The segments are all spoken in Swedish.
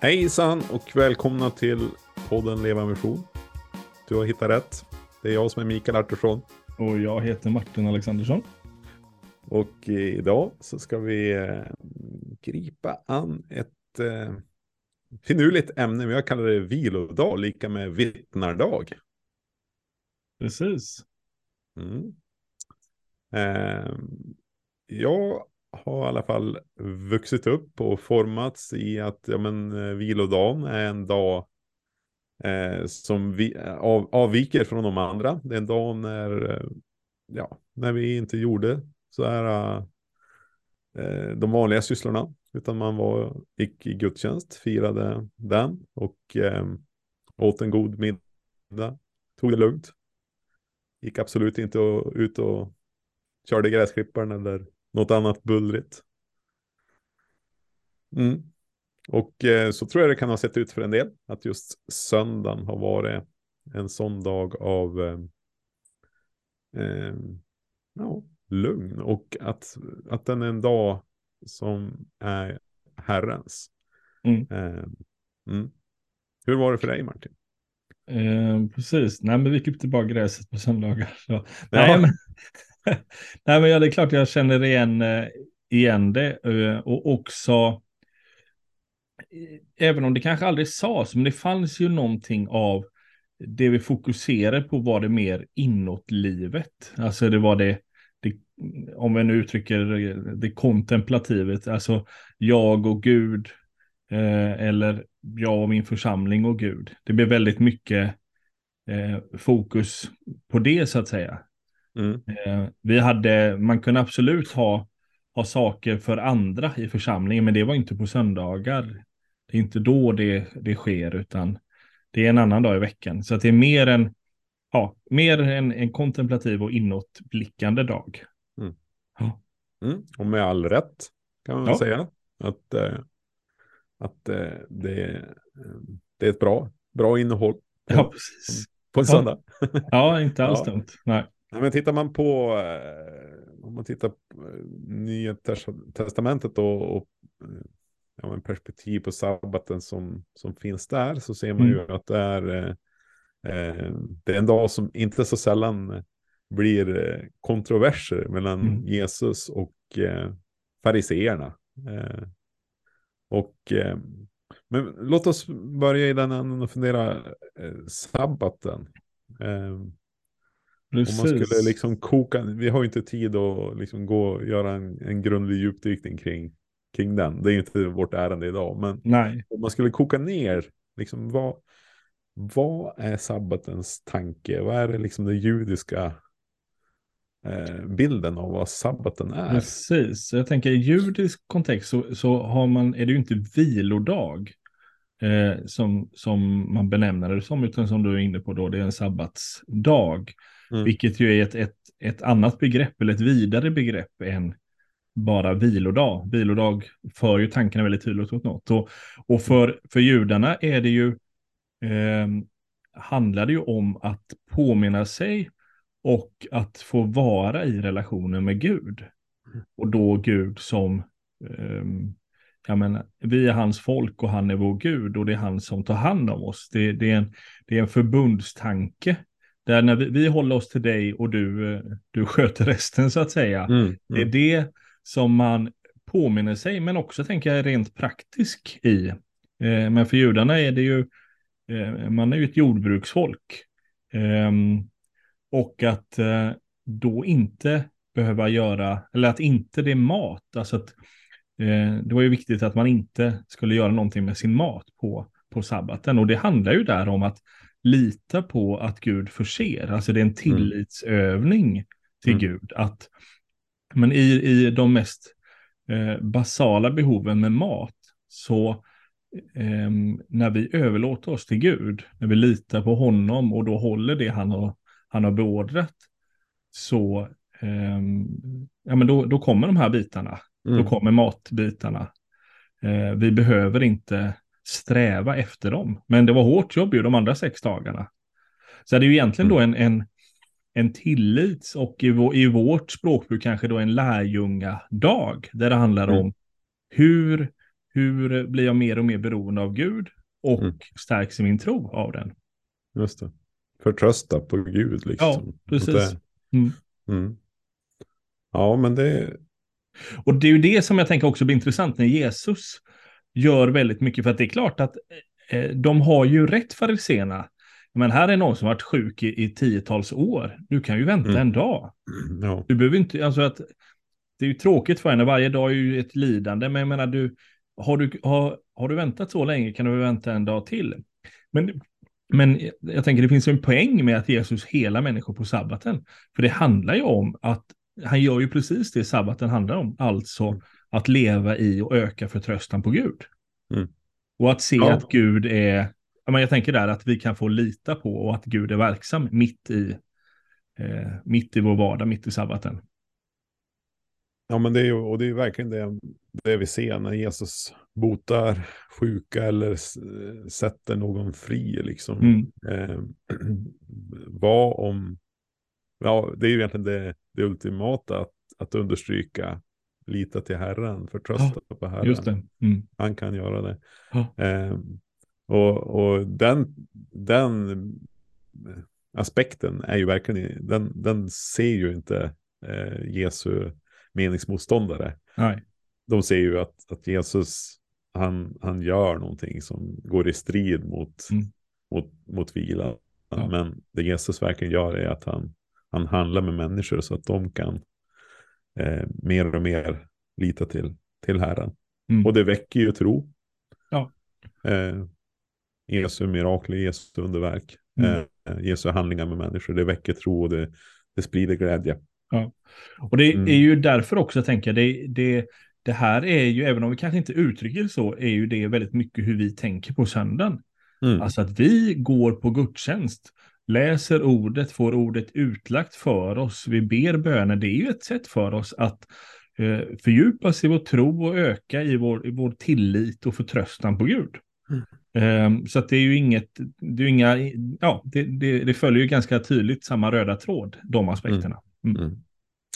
Hejsan och välkomna till podden Leva Mission. Du har hittat rätt. Det är jag som är Mikael Artursson. Och jag heter Martin Alexandersson. Och idag så ska vi eh, gripa an ett eh, finurligt ämne. Jag kallar det vilodag, lika med vittnardag. Precis. Mm. Eh, jag har i alla fall vuxit upp och formats i att ja, men, eh, vilodagen är en dag eh, som vi, eh, av, avviker från de andra. Det är en dag när, eh, ja, när vi inte gjorde så här eh, de vanliga sysslorna. Utan man var, gick i gudstjänst, firade den och eh, åt en god middag. Tog det lugnt. Gick absolut inte ut och körde gräsklipparen eller något annat bullrigt. Mm. Och eh, så tror jag det kan ha sett ut för en del. Att just söndagen har varit en sån dag av eh, eh, ja, lugn. Och att, att den är en dag som är Herrens. Mm. Eh, mm. Hur var det för dig Martin? Eh, precis, nej men vi klippte bara gräset på söndagar. Så. Nej, men, nej men ja, det är klart jag känner igen, eh, igen det. Eh, och också, eh, även om det kanske aldrig sades, men det fanns ju någonting av det vi fokuserade på var det mer inåt livet. Alltså det var det, det om vi nu uttrycker det, det kontemplativet, alltså jag och Gud, eh, eller jag och min församling och Gud. Det blev väldigt mycket eh, fokus på det så att säga. Mm. Eh, vi hade, man kunde absolut ha, ha saker för andra i församlingen, men det var inte på söndagar. Det är inte då det, det sker, utan det är en annan dag i veckan. Så det är mer en, ja, mer en, en kontemplativ och inåtblickande dag. Mm. Ja. Mm. Och med all rätt kan man Ja. säga. Att, eh, att eh, det, det är ett bra, bra innehåll ja, precis. på en söndag. Ja, inte alls Ja. dumt. Nej. Nej, men tittar man på, eh, om man tittar på eh, Nya tes- Testamentet och, och eh, ja, men perspektiv på sabbaten som, som finns där så ser man ju att det är, eh, det är en dag som inte så sällan blir kontroverser mellan Mm. Jesus och eh, fariseerna. Eh, och, eh, men låt oss börja i den änden och fundera eh, sabbaten. Precis. om man skulle liksom koka, vi har ju inte tid att liksom gå och göra en, en grundlig djupdykning kring, kring den. Det är inte vårt ärende idag. Men Nej, om man skulle koka ner, liksom vad, vad är sabbatens tanke? Vad är det liksom den judiska eh, bilden av vad sabbaten är? Precis, jag tänker i judisk kontext så, så har man, är det ju inte vilodag eh, som, som man benämner det som, utan som du är inne på då, det är en sabbatsdag. Mm. Vilket ju är ett, ett, ett annat begrepp, eller ett vidare begrepp än bara vilodag. Vilodag för ju tankarna väldigt tydligt åt något. Och, och för, för judarna är det ju, eh, handlar det ju om att påminna sig och att få vara i relationen med Gud. Och då Gud som, ehm, jag menar, vi är hans folk och han är vår Gud och det är han som tar hand om oss. Det, det, är, en, det är en förbundstanke. Där när vi, vi håller oss till dig och du, eh, du sköter resten så att säga. Mm, Det är mm, det som man påminner sig, men också tänker jag rent praktisk i. Eh, men för judarna är det ju, eh, man är ju ett jordbruksfolk. Ehm, och att eh, då inte behöva göra, eller att inte det är mat, alltså att eh, det var ju viktigt att man inte skulle göra någonting med sin mat på, på sabbaten. Och det handlar ju där om att lita på att Gud förser, alltså det är en tillitsövning till Mm. Gud. Att, men i, i de mest eh, basala behoven med mat, så ehm, när vi överlåter oss till Gud, när vi litar på honom och då håller det han har, han har beordrat, så ehm, ja, men då, då kommer de här bitarna. mm. Då kommer matbitarna. Eh, vi behöver inte sträva efter dem. Men det var hårt jobb ju de andra sex dagarna. Så det är ju egentligen då en, en, en tillits och i, vår, i vårt språkbruk kanske då en lärjungadag. Där det handlar Mm. om hur, hur blir jag mer och mer beroende av Gud och Mm. stärks i min tro av den. Just det. Förtrösta på Gud liksom. Ja, precis. Mm. Mm. Ja, men det... Och det är ju det som jag tänker också blir intressant när Jesus gör väldigt mycket. För att det är klart att eh, de har ju rätt fariséerna. Men här är någon som varit sjuk i, i tiotals år. Du kan ju vänta Mm. en dag. Ja, Du behöver inte, alltså att det är ju tråkigt för henne. Varje dag är ju ett lidande. Men jag menar, du, har, du, har, har du väntat så länge kan du vänta en dag till. Men, men jag tänker det finns en poäng med att Jesus helar människor på sabbaten. För det handlar ju om att han gör ju precis det sabbaten handlar om. Alltså Mm. Att leva i och öka förtröstan på Gud. Mm. Och att se Ja. att Gud är, jag tänker där att vi kan få lita på och att Gud är verksam mitt i, eh, mitt i vår vardag, mitt i sabbaten. ja men det är ju, och det är verkligen det, det vi ser när Jesus botar sjuka eller sätter någon fri liksom. Mm. Eh, vad om, ja det är ju egentligen det, det ultimata att, att understryka, lita till Herren, förtrösta på Herren. Mm. Han kan göra det. Ja. Eh, och, och den, den aspekten är ju verkligen, den, den ser ju inte eh, Jesu meningsmotståndare. Nej. De ser ju att, att Jesus, han, han gör någonting som går i strid mot, Mm. mot, mot vila. Ja. Men det Jesus verkligen gör är att han, han handlar med människor så att de kan eh, mer och mer lita till, till Herren. Mm. Och det väcker ju tro. Ja. Eh, Jesu mirakel, Jesu underverk, Mm. eh, Jesu handlingar med människor, det väcker tro och det, det sprider glädje. Och det Mm. är ju därför också, tänker jag, det, det, det här är ju, även om vi kanske inte uttrycker det så, är ju det väldigt mycket hur vi tänker på söndagen. Mm. Alltså att vi går på gudstjänst, läser ordet, får ordet utlagt för oss, vi ber böner. Det är ju ett sätt för oss att eh, fördjupa sig i vår tro och öka i vår, i vår tillit och förtröstan på Gud. Mm. Eh, så att det är ju inget, det är inga, ja, det, det, det följer ju ganska tydligt samma röda tråd, de aspekterna. Mm.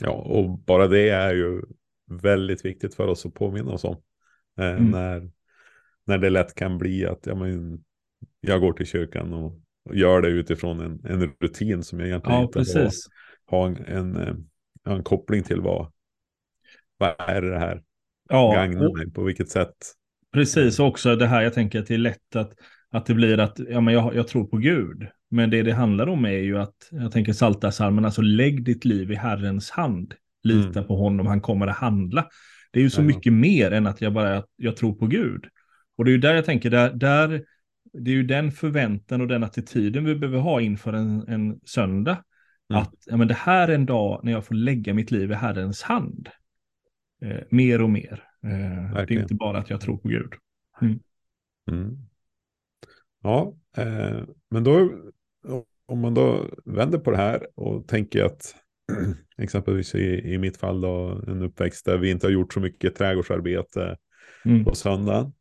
Ja, och bara det är ju väldigt viktigt för oss att påminna oss om. Eh, Mm. när, när det lätt kan bli att ja, men, jag går till kyrkan och, och gör det utifrån en, en rutin som jag egentligen Ja, inte har, precis. har en, en, eh, har en koppling till vad, vad är det här Ja, gagnar mig, på vilket sätt. Precis, också det här jag tänker att det är lätt att, att det blir att ja, men jag, jag tror på Gud. Men det det handlar om är ju att, jag tänker Saltarsalmen, alltså lägg ditt liv i Herrens hand. Lita Mm. på honom, han kommer att handla. Det är ju så Ja. mycket mer än att jag bara jag tror på Gud. Och det är ju där jag tänker, där, där, det är ju den förväntan och den attityden vi behöver ha inför en, en söndag. Mm. Att ja, men det här är en dag när jag får lägga mitt liv i Herrens hand. Eh, mer och mer. Eh, det är inte bara att jag tror på Gud. Mm. Ja, eh, men då om man då vänder på det här och tänker att exempelvis i, i mitt fall då en uppväxt där vi inte har gjort så mycket trädgårdsarbete Mm. på söndagen.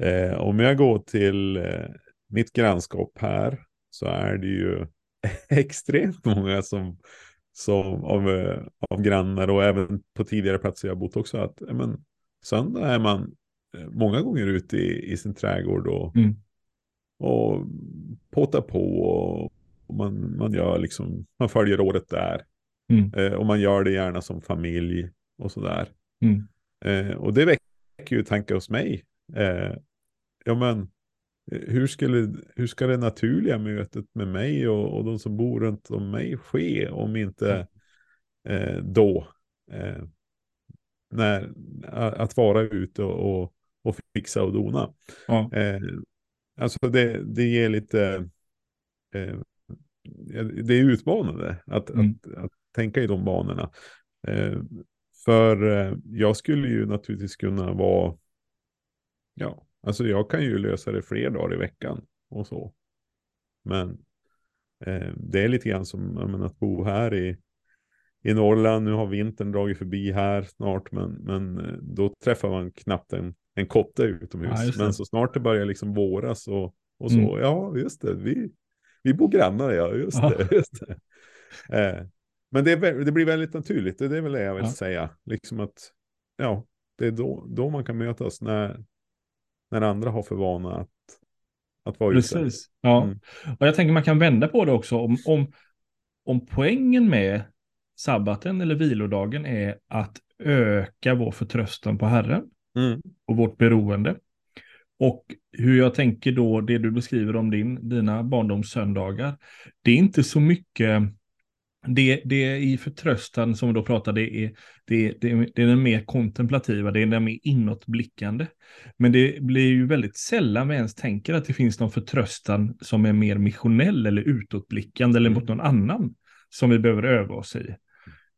Eh, om jag går till eh, mitt grannskap här så är det ju extremt många som, som av, eh, av grannar och även på tidigare platser jag bott också att men, söndag är man eh, många gånger ute i, i sin trädgård och, Mm. och påtar på och, och man, man gör liksom, man följer året där. Mm. Eh, och man gör det gärna som familj och sådär. Mm. Eh, och det väcker ju tankar hos mig. Eh, ja men, eh, hur, skulle, hur ska det naturliga mötet med mig och, och de som bor runt om mig ske om inte eh, då? Eh, när, att vara ute och, och, och fixa och dona. Ja. Eh, alltså det, det ger lite, eh, det är utmanande att, Mm. att, att tänka i de banorna. Eh, för jag skulle ju naturligtvis kunna vara, ja, alltså jag kan ju lösa det fler dagar i veckan och så. Men eh, det är lite grann som menar, att bo här i, i Norrland. Nu har vintern dragit förbi här snart, men, men eh, då träffar man knappt en, en kotte utomhus. Ja, det. men så snart det börjar liksom våras och, och så, Mm. ja just det, vi, vi bor grannar, ja just Ja. det. Just det. Eh, men det, är, det blir väldigt naturligt, det är väl det jag vill Ja. säga. Liksom att, ja, det är då, då man kan mötas när, när andra har för vana att, att vara ute. Precis. Ja. Mm. Och jag tänker man kan vända på det också. Om, om, om poängen med sabbaten eller vilodagen är att öka vår förtröstan på Herren Mm. och vårt beroende. Och hur jag tänker då, det du beskriver om din, dina barndomssöndagar, det är inte så mycket, det, det är i förtröstan som vi då pratar, det är, det, det, det är den mer kontemplativa, det är den mer inåtblickande. Men det blir ju väldigt sällan vi ens tänker att det finns någon förtröstan som är mer missionell eller utåtblickande eller mot någon annan som vi behöver öva oss i.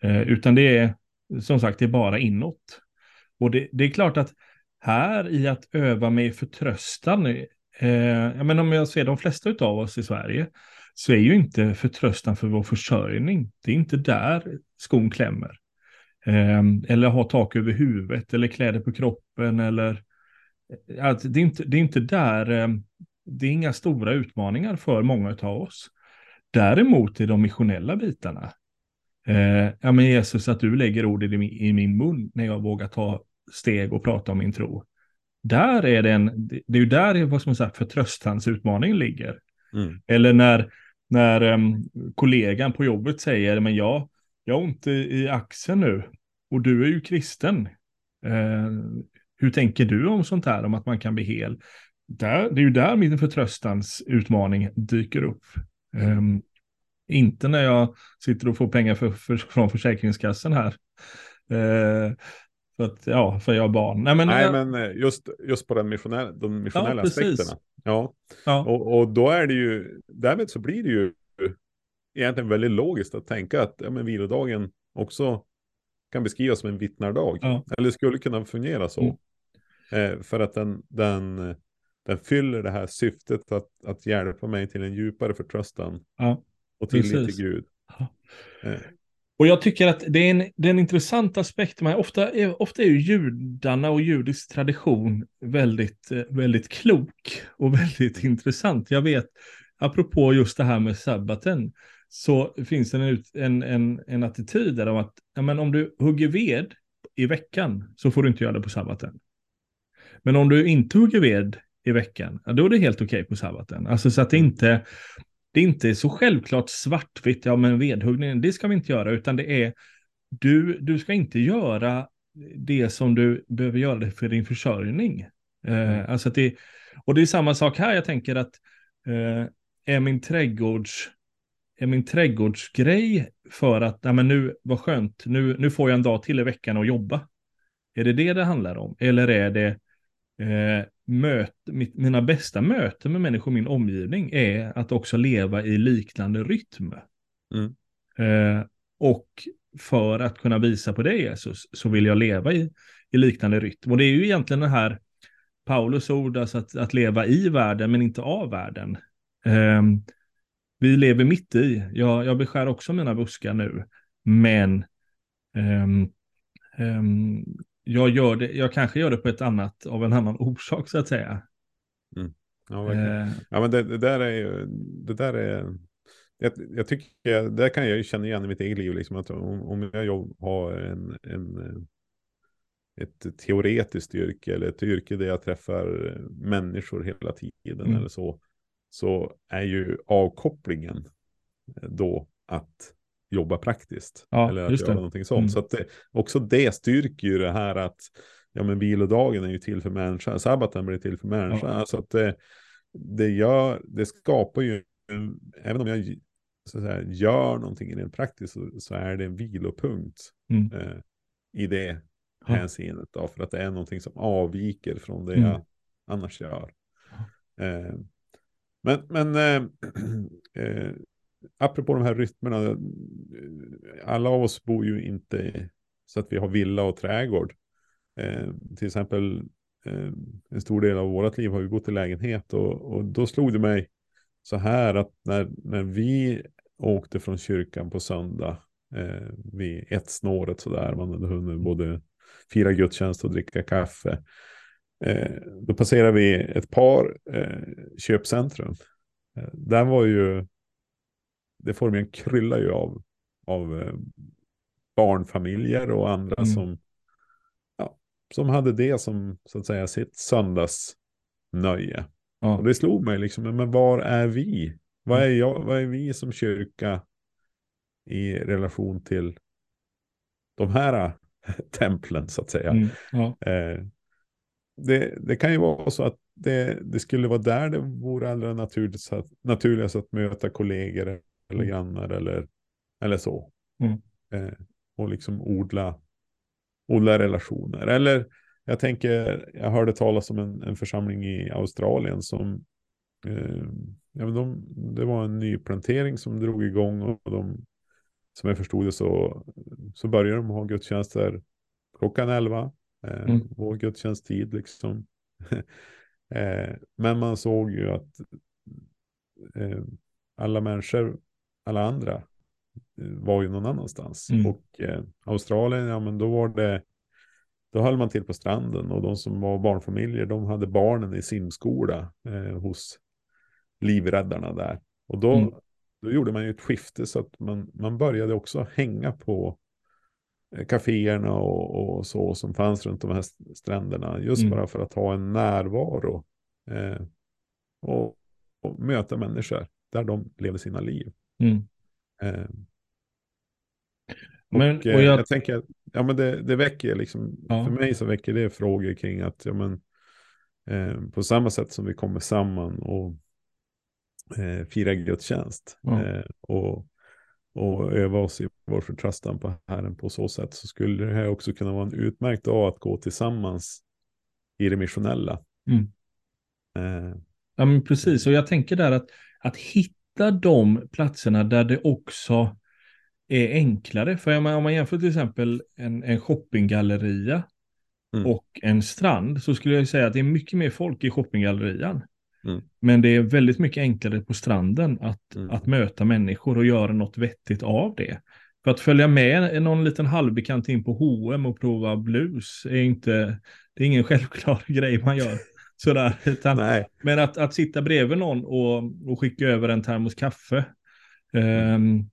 Eh, utan det är, som sagt, det är bara inåt. Och det, det är klart att här i att öva mig förtröstan, eh, jag menar om jag ser de flesta av oss i Sverige, så är ju inte förtröstan för vår försörjning, det är inte där skon klämmer. Eh, eller ha tak över huvudet, eller kläder på kroppen, eller alltså, det, är inte, det är inte där, eh, det är inga stora utmaningar för många av oss. Däremot i de missionella bitarna, Eh, ja men Jesus, att du lägger ord i min, mun när jag vågar ta steg och prata om min tro. Där är det en, det är ju där vad som sagt förtröstansutmaningen ligger. Mm. Eller när, när um, kollegan på jobbet säger, men jag, jag har ont i, i axeln nu och du är ju kristen. Eh, hur tänker du om sånt här, om att man kan bli hel? Där, det är ju där min förtröstans utmaning dyker upp. Um, inte när jag sitter och får pengar för, för, från Försäkringskassan här. Eh, för att, ja, för jag har barn. Nej, men, Nej, jag, men eh, just, just på den missionella, de missionella Ja, aspekterna. Ja, ja, och, och då är det ju, därmed så blir det ju egentligen väldigt logiskt att tänka att ja, men vilodagen också kan beskrivas som en vittnardag. Ja. Eller skulle kunna fungera så. Eh, för att den, den, den fyller det här syftet att, att hjälpa mig till en djupare förtröstan ja. och tillit till Gud. Ja. Eh, och jag tycker att det är en, det är en intressant aspekt. Men ofta, är, ofta är ju judarna och judisk tradition väldigt, eh, väldigt klok och väldigt intressant. Jag vet, apropå just det här med sabbaten, så finns det en, en, en, en attityd där om att ja, men om du hugger ved i veckan så får du inte göra det på sabbaten. Men om du inte hugger ved i veckan, ja, då är det helt okej på sabbaten. Alltså så att det inte, det är inte så självklart svartvitt, ja men vedhuggningen, det ska vi inte göra, utan det är, du, du ska inte göra det som du behöver göra för din försörjning. Eh, alltså att det, och det är samma sak här, jag tänker att eh, är min trädgårds, är min trädgårdsgrej för att, ja men nu, vad skönt, nu, nu får jag en dag till i veckan att jobba. Är det det det handlar om? Eller är det eh, möt, mitt, mina bästa möten med människor i min omgivning är att också leva i liknande rytm. Mm. Eh, och för att kunna visa på det Jesus så vill jag leva i, i liknande rytm. Och det är ju egentligen den här Paulus ord, alltså att, att leva i världen men inte av världen. Eh, vi lever mitt i, jag, jag beskär också mina buskar nu, men ehm, jag gör det, jag kanske gör det på ett annat, av en annan orsak så att säga. ja, verkligen. Eh, Ja, men det, det där är ju, det där är, jag, jag tycker, det kan jag ju känna igen i mitt eget liv, liksom att om, om jag jobb, har en, en, ett teoretiskt yrke eller ett yrke där jag träffar människor hela tiden Mm. eller så, så är ju avkopplingen då att jobba praktiskt. Ja, eller att göra det. någonting sånt. Mm. Så det, också det styrker ju det här att ja, men vilodagen är ju till för människan, sabbaten blir till för människan. Ja. Alltså att det, det, gör, det skapar ju, en- även om jag så att säga, gör någonting rent praktiskt så, så är det en vilopunkt Mm. eh, i det Ja. hänseendet. Då, för att det är någonting som avviker från det Mm. jag annars gör. Eh, men men eh, eh, apropå de här rytmerna, alla av oss bor ju inte så att vi har villa och trädgård. Eh, till exempel eh, en stor del av vårt liv har vi bott i lägenhet och, och då slog det mig så här att när, när vi åkte från kyrkan på söndag eh, vid ett snåret sådär, man hade hunnit både fira gudstjänst och dricka kaffe. Eh, då passerade vi ett par eh, köpcentrum. Eh, där var ju, det formen kryllar ju av, av eh, barnfamiljer och andra Mm. som, ja, som hade det som så att säga sitt söndags nöje. Ja. Och det slog mig liksom, men var är vi? Vad är, jag, vad är vi som kyrka i relation till de här templen så att säga? Mm, ja. Eh, det, det kan ju vara så att det, det skulle vara där det vore allra naturligt, naturligast att möta kollegor eller Mm. grannar eller, eller så. Mm. Eh, och liksom odla, odla relationer. Eller jag tänker, jag hörde talas om en, en församling i Australien som, eh, ja, men de, det var en ny plantering som drog igång och de, som jag förstod det så, så började de ha gudstjänster klockan 11. Eh, Mm. Vår gudstjänsttid liksom. eh, men man såg ju att eh, alla människor, alla andra var ju någon annanstans. Mm. Och eh, Australien, ja men då var det, då höll man till på stranden och de som var barnfamiljer, de hade barnen i simskola eh, hos livräddarna där. Och då, Mm. då gjorde man ju ett skifte så att man, man började också hänga på eh, kaféerna och, och så som fanns runt de här st- stränderna. Just Mm. bara för att ha en närvaro. Eh, och, och möta människor där de levde sina liv. Mm. Eh, Men, och, eh, och jag... jag, tänker, ja men det, det väcker liksom, Ja. för mig så väcker det frågor kring att, ja men, eh, på samma sätt som vi kommer samman och eh, firar gudstjänst Ja. eh, och, och öva oss i vår förtröstan på Herren på så sätt så skulle det här också kunna vara en utmärkt dag att gå tillsammans i det missionella. Mm. Eh, Ja, men precis. Och jag tänker där att, att hitta de platserna där det också är enklare. För om man jämför till exempel en, en shoppinggalleria Mm. och en strand så skulle jag säga att det är mycket mer folk i shoppinggallerian. Mm. Men det är väldigt mycket enklare på stranden att, Mm. att möta människor och göra något vettigt av det. För att följa med någon liten halvbekant in på H&M och prova blus är inte, det är ingen självklar grej man gör. Sådär, utan nej, men att, att sitta bredvid någon och, och skicka över en termos kaffe. ehm,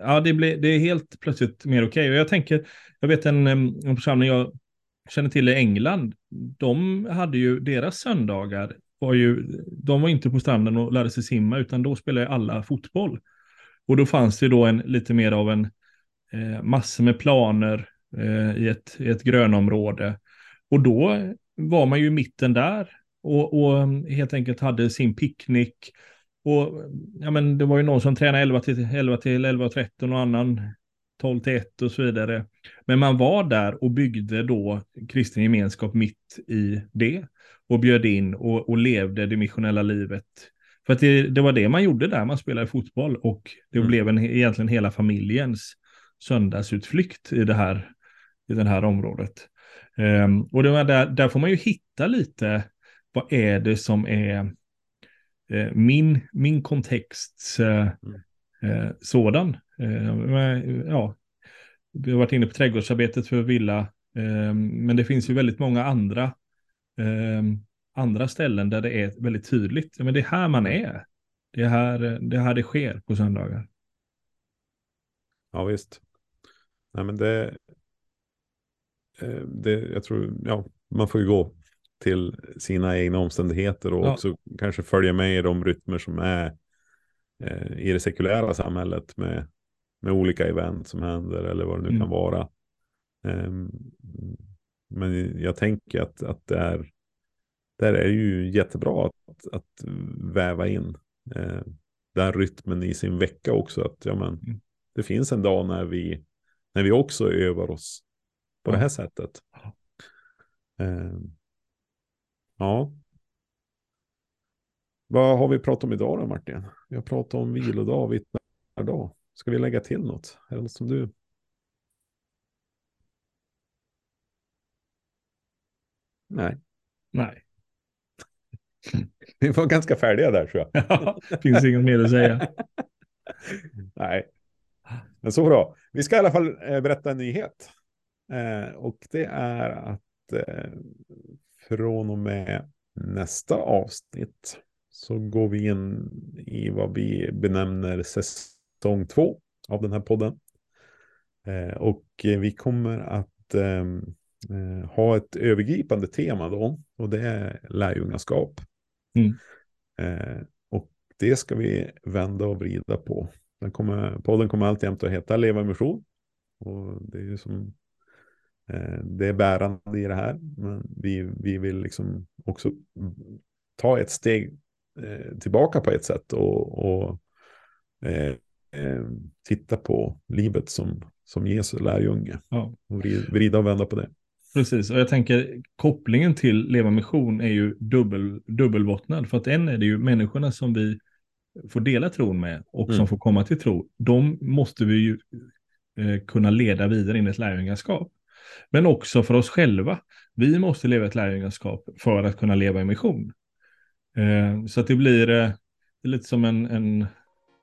ja, det, blir, det är helt plötsligt mer okej. Och jag tänker, jag vet en, en församling jag känner till i England. De hade ju, deras söndagar var ju, de var inte på stranden och lärde sig simma, utan då spelade alla fotboll. Och då fanns det då en lite mer av en eh, massor med planer eh, i, ett, i ett grönområde. Och då var man ju i mitten där och, och helt enkelt hade sin picknick. Och ja, men det var ju någon som tränade 11 till 11 till 11 och 13 och annan 12 till 1 och så vidare. Men man var där och byggde då kristen gemenskap mitt i det och bjöd in och, och levde det missionella livet. För att det, det var det man gjorde där, man spelade fotboll och det Mm. blev en, egentligen hela familjens söndagsutflykt i det här, i det här området. Ehm, och det var där, där får man ju hitta lite, vad är det som är min, min kontext eh, eh, sådan. Eh, men, ja, vi har varit inne på trädgårdsarbetet för villa, eh, men det finns ju väldigt många andra, eh, andra ställen där det är väldigt tydligt. Men det är här man är. Det är här det, är här det sker på söndagar. ja visst. Nej men det, eh, det, jag tror, ja, man får ju gå till sina egna omständigheter och Ja. också kanske följa med i de rytmer som är eh, i det sekulära samhället med, med olika event som händer eller vad det nu Mm. kan vara. Ehm, men jag tänker att, att det är, där är det ju jättebra att, att väva in eh, den rytmen i sin vecka också. Att, ja, men, Mm. Det finns en dag när vi, när vi också övar oss på Ja. det här sättet. Ja. Ja. Vad har vi pratat om idag då Martin? Vi har pratat om vilodag, vittnardag. Ska vi lägga till något? Är det något som du? Nej, Nej, vi var ganska färdiga där tror jag. finns inget mer att säga. Nej, men så bra. Vi ska i alla fall eh, berätta en nyhet. Eh, och det är att eh, från och med nästa avsnitt så går vi in i vad vi benämner säsong två av den här podden. Eh, och vi kommer att eh, eh, ha ett övergripande tema då och det är lärjungaskap. Mm. Eh, och det ska vi vända och vrida på. Den kommer, podden kommer alltjämt att heta Leva Mission. Och det är ju som det är bärande i det här. Men vi, vi vill liksom också ta ett steg eh, tillbaka på ett sätt och, och eh, eh, titta på livet som, som Jesu lärjunge. Ja. Och vrida och vända på det. Precis, och jag tänker kopplingen till Leva Mission är ju dubbel, dubbelbottnad. För att en är det ju människorna som vi får dela tron med och Mm. som får komma till tro. De måste vi ju eh, kunna leda vidare in i ett lärjungaskap. Men också för oss själva. Vi måste leva ett lärjungaskap för att kunna leva i mission. Eh, så att det blir eh, det lite som en, en,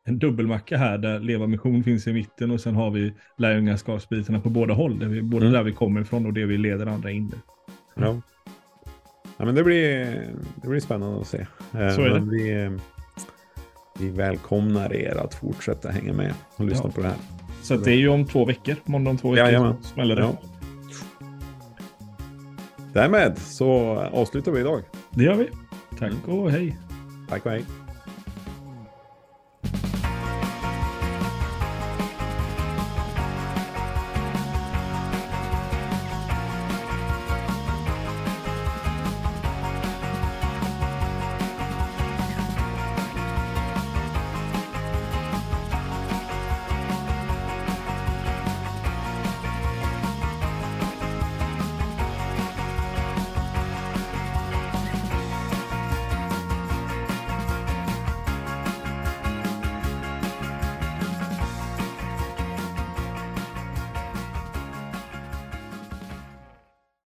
en dubbelmacka här där leva mission finns i mitten och sen har vi lärjungaskapsbitarna på båda håll. Där vi, både Mm. där vi kommer ifrån och det vi leder andra in i. Ja. ja men det blir, det blir spännande att se. Eh, Så är men Vi, eh, vi välkomnar er att fortsätta hänga med och lyssna Ja. på det här. Så det är ju om två veckor, måndag om två veckor, så smäller det. Ja. Därmed så avslutar vi idag. Det gör vi. Tack och hej. Tack och hej.